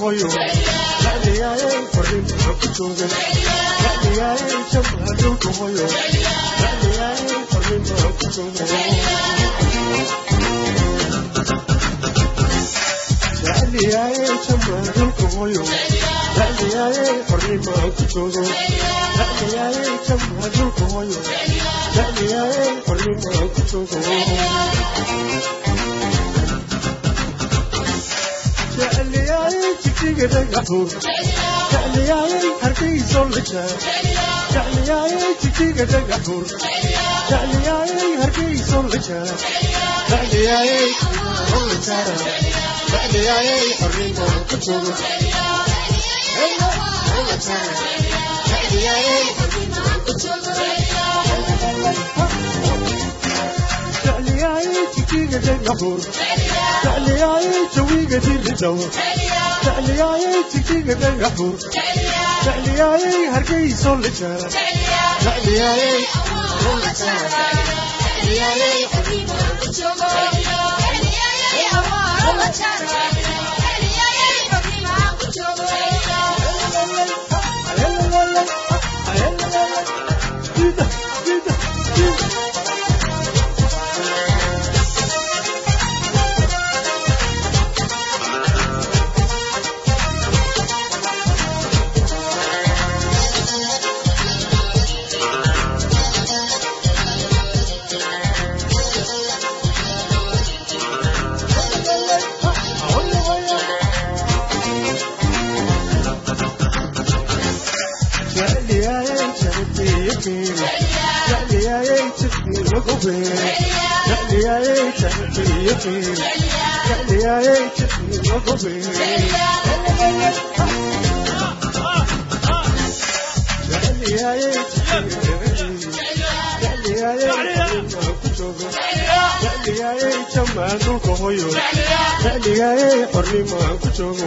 hooyo dhacdiyaaye fariin wuxuu ku joogay dhacdiyaaye jab haduuka hooyo dhacdiyaaye fariin wuxuu ku joogay dhacdiyaaye jab haduuka hooyo dhacdiyaaye fariin wuxuu ku joogay dhacdiyaaye jab haduuka hooyo dhacdiyaaye fariin wuxuu ku joogay Yeah. جويقة النحور تعلياي جويقة الجور تعلياي جويقة النحور تعلياي هرقي صول الشارع تعلياي تعلياي حبيبي تعلياي أمار الله تعالى hornimaan ku joogo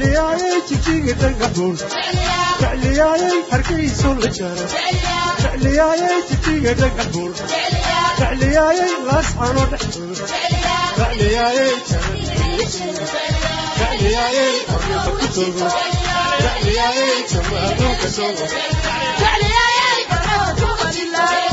jecliyaayay jijiga dhagaxuun jecliyaayay hargayso la jaro. Jecliyaayay jijiga dhagaxuun jecliyaayay laascano dhexduu jecliyaayay jecliyaayay qoryoba ku togo jecliyaayay jawaaboka sogo jecliyaayay qoryoba ku qajilaayo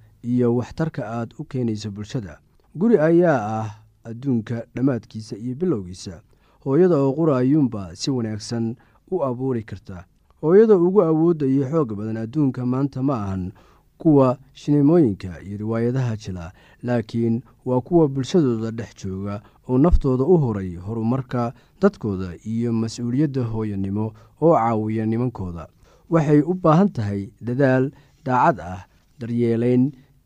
iyo waxtarka aad u keenayso bulshada. Guri ayaa ah adduunka dhammaadkiisa iyo bilowgiisa. Hooyada oo qura ayuunba si wanaagsan u abuuri karta. Hooyada ugu awoodda iyo xoog badan adduunka maanta ma ahan kuwa shineemooyinka iyo riwaayadaha jila laakiin waa kuwa bulshadooda dhex jooga oo naftooda u horay horumarka dadkooda iyo mas'uuliyadda hooyanimo oo caawiya nimankooda. Waxay u baahan tahay dadaal daacad ah daryeelayn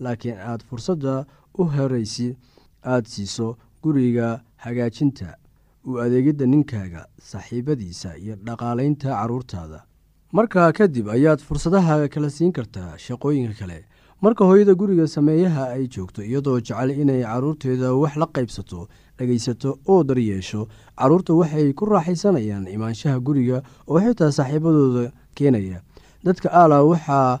laakiin aad fursadda u horaysi aada siiso guriga hagaajinta. U adeegidda ninkaaga saaxiibadiisa iyo dhaqaalaynta carruurtaada markaa kadib ayaad fursadaha kala siin kartaa shaqooyinka kale. Marka hooyada guriga sameeyaha ay joogto iyadoo jecel inay carruurteeda wax la qaybsato dhegaysato oo daryeesho carruurta waxay ku raaxaysanayaan imaanshaha guriga oo xitaa saaxiibadooda keenaya. Dadka aala waxaa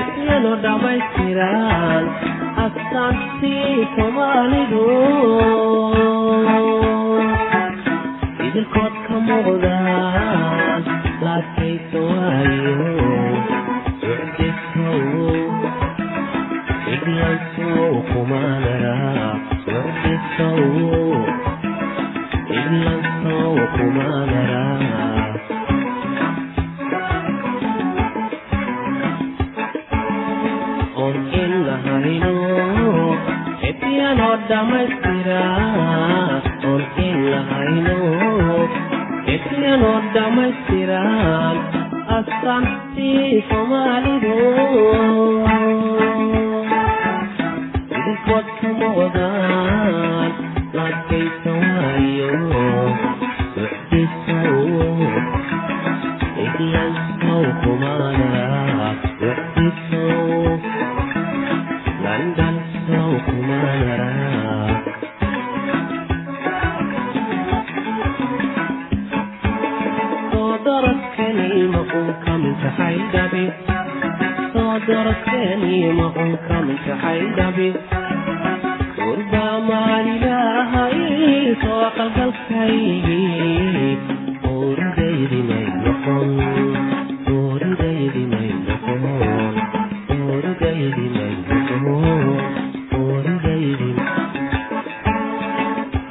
etyanoo dhammaystiran astaantii soomaalidu idinkood ka muuqdaan laadkaysa waayo soomaalidu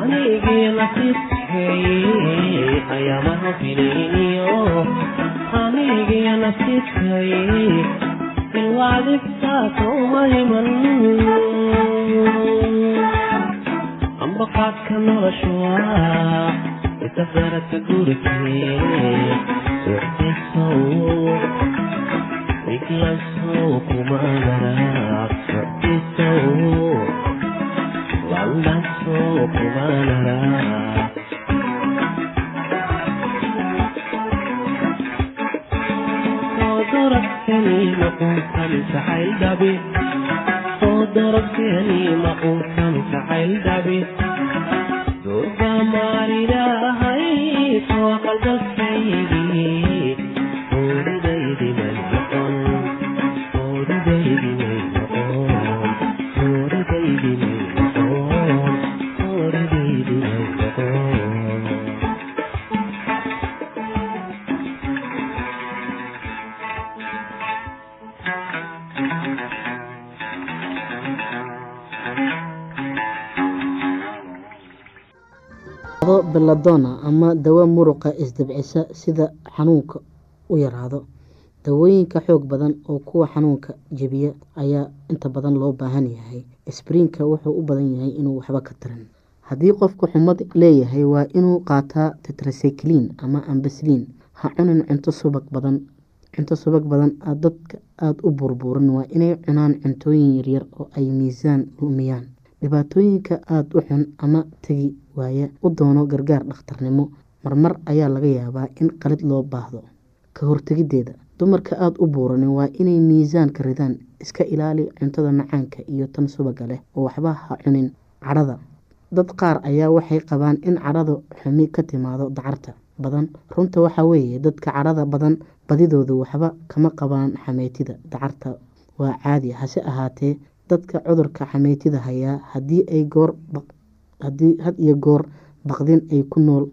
anigii nasibkay ayamaha filayniyo baqaadka nolosha waa asgaarka gurikee wixdisow iglasow kumaanara wixdisow landansow kumaanara ayamaha filayniyo anigii nasibkay ayamaha filayniyo anigii do beladona ama dawo muruqa isdabcisa sida xanuunka u yaraado. Dawooyinka xoog badan oo kuwa xanuunka jebiya ayaa inta badan loo baahan yahay. Sbriinka wuxuu u badan yahay inuu waxba ka tarin. Haddii qofku xumad leeyahay waa inuu qaataa tetracyclin ama ambasliin ha cunin cunto subag badan cunto subag badan dadka aada u burburin. Waa inay cunaan cuntooyin yaryar oo ay miisaan lumiyaan dhibaatooyinka aada u xun ama tegi waaya u doono gargaar dhakhtarnimo. Marmar ayaa laga yaabaa in qalid loo baahdo. Ka hortegideeda dumarka aada u buuranin waa inay miisaanka ridaan iska ilaali cuntada macaanka iyo tan subaga leh oo waxba ha cunin. Cadhada. Dad qaar ayaa waxay qabaan in cadhadu xumi ka timaado dacarta badan. Runta waxaa weeye dadka cadhada badan badidoodu waxba kama qabaan xameytida dacarta. Waa caadi hase ahaatee dadka cudurka xameytida hayaa haddii ay had iyo goor baqdin ay ku nool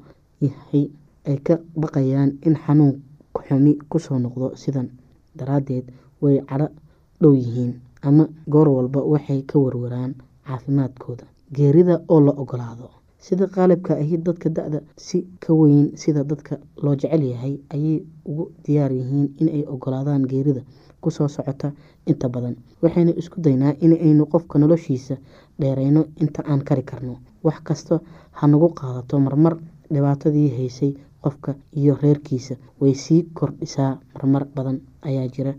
yahay ay ka baqayaan in xanuun xumi ku soo noqdo sidan daraadeed way cadho dhow yihiin ama goor walba waxay ka warwaraan caafimaadkooda. Geerida oo la ogolaado sida qaalibka ahi dadka da-da si ka weyn sida dadka loo jecel yahay ayay ugu diyaar yihiin inay ogolaadaan geerida ku soo socota inta badan. Waxaynu isku daynaa inaynu qofka noloshiisa dheereyno inta aan kari karno. Wax kasta ha nagu qaadato marmar dhibaatadii haysay qofka iyo reerkiisa. Way sii kordhisaa marmar badan ayaa jira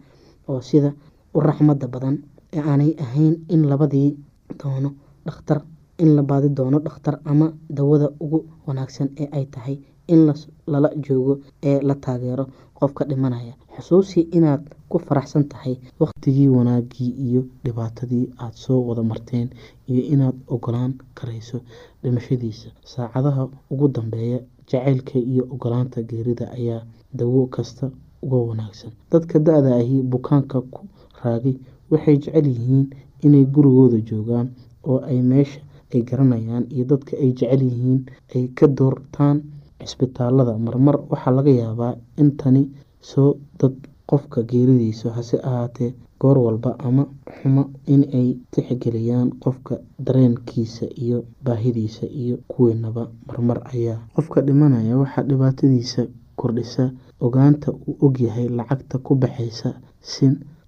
oo sida u raxmada badan ee aanay ahayn in labadii doono dhakhtar in la baadi doono dhakhtar ama dawada ugu wanaagsan ee ay tahay in lala joogo ee la taageero qofka dhimanaya. Xusuusi inaad ku faraxsan tahay waqtigii wanaagii iyo dhibaatadii aada soo wada marteen iyo inaad ogolaan karayso dhimashadiisa. Saacadaha ugu dambeeya jacaylka iyo ogolaanta geerida ayaa dawo kasta uga wanaagsan. Dadka da-da ahi bukaanka ku raagay waxay jecel yihiin inay gurigooda joogaan oo ay meesha ay garanayaan iyo dadka ay jecel yihiin ay ka doortaan cisbitaalada marmar waxaa laga yaabaa in tani soo dad qofka geeridiisa hase ahaatee goor walba ama xumo inay tixgeliyaan qofka dareenkiisa iyo baahidiisa iyo kuweenaba marmar ayaa qofka dhimanaya. Waxaa dhibaatadiisa kordhisa ogaanta uu ogyahay lacagta ku baxaysa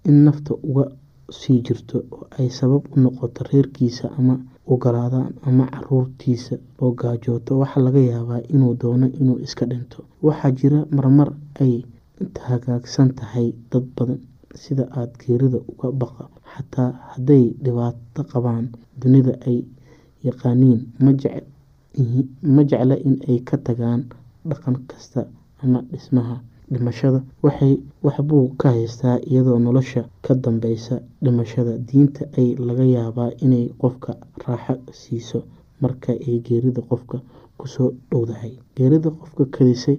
in nafta uga sii jirto oo ay sabab u noqoto reerkiisa ama ogolaadaan ama caruurtiisa oo gaajooto. Waxaa laga yaabaa inuu doono inuu iska dhinto. Waxaa jira marmar ay hagaagsan tahay dad badan sida aada geerida uga baqa. Xataa hadday dhibaato qabaan dunida ay yaqaaniin ma jecla in ay ka tagaan dhaqan kasta ama dhismaha dhimashada. Waxay waxbuu ka haystaa iyadoo nolosha ka dambeysa dhimashada. Diinta ay laga yaabaa inay qofka raaxo siiso marka ay geerida qofka ku soo dhowdahay. Geerida qofka kadisay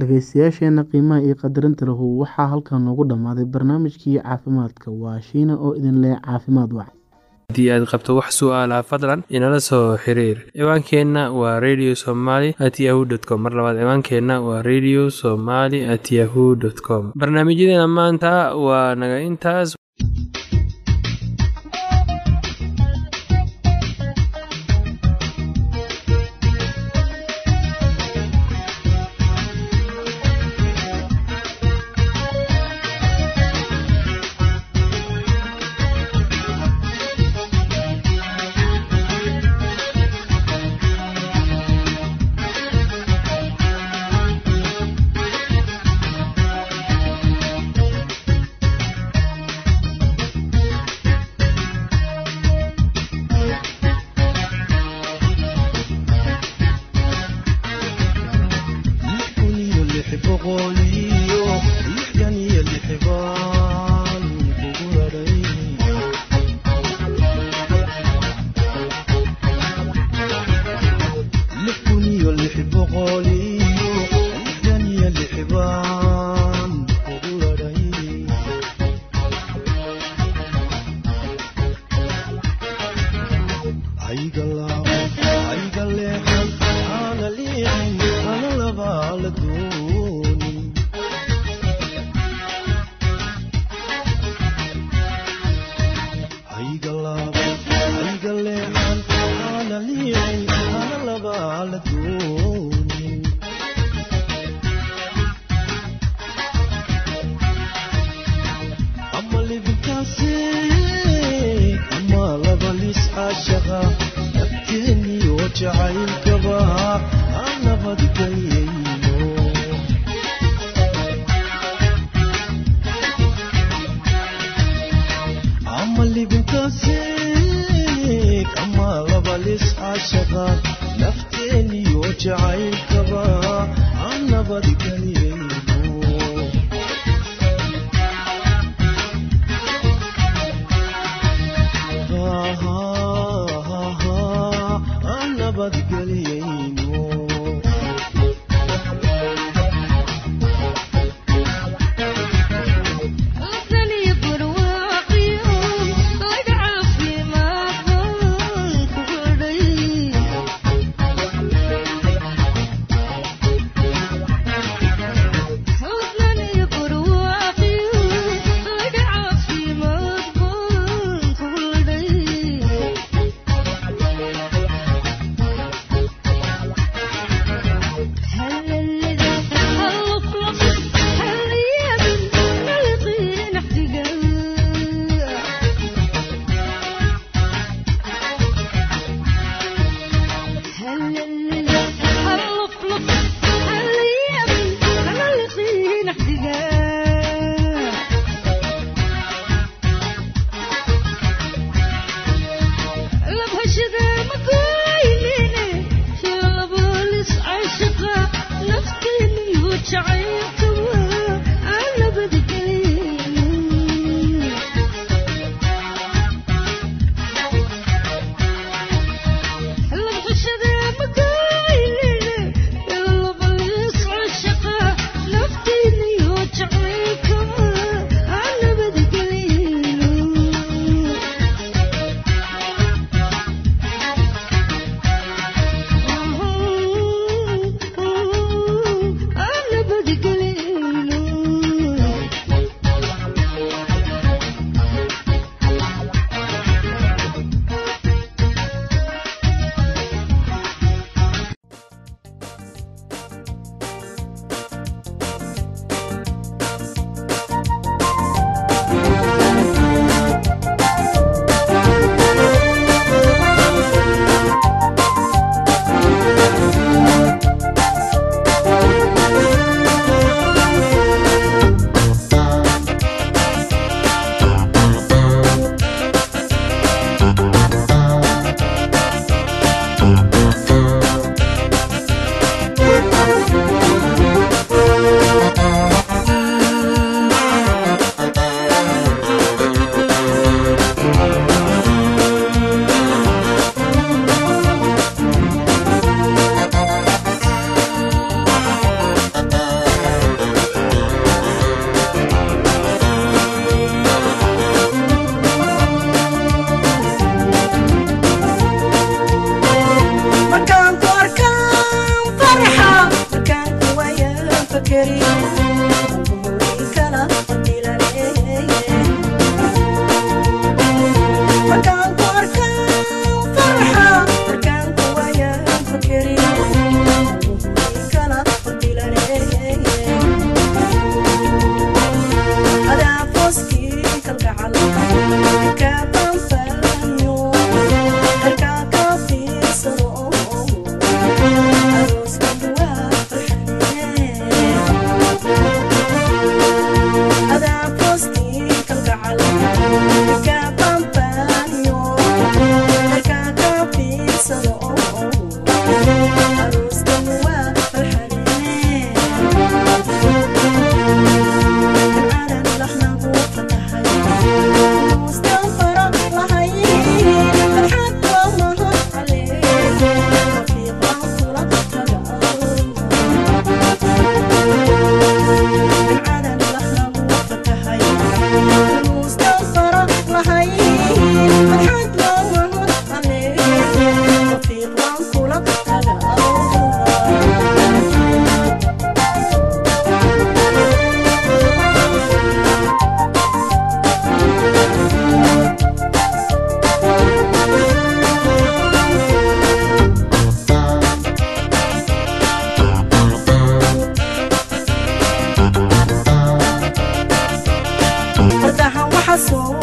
dhageystayaasheena qiimaha iyo qadarinta lahu waxaa halkan noogu dhammaaday barnaamijkii caafimaadka. Waa shiina oo idin leh caafimaad wac haddii aad qabto wax su'aalaha fadlan inala soo xiriir. Ciwaankeenna waa radio somaly at yahu com. Mar labaad ciwaankeenna waa radio somaly at yahu com. Barnaamijyadeena maanta waa naga intaas ayga leexan aana liixin ana labaala duun حسود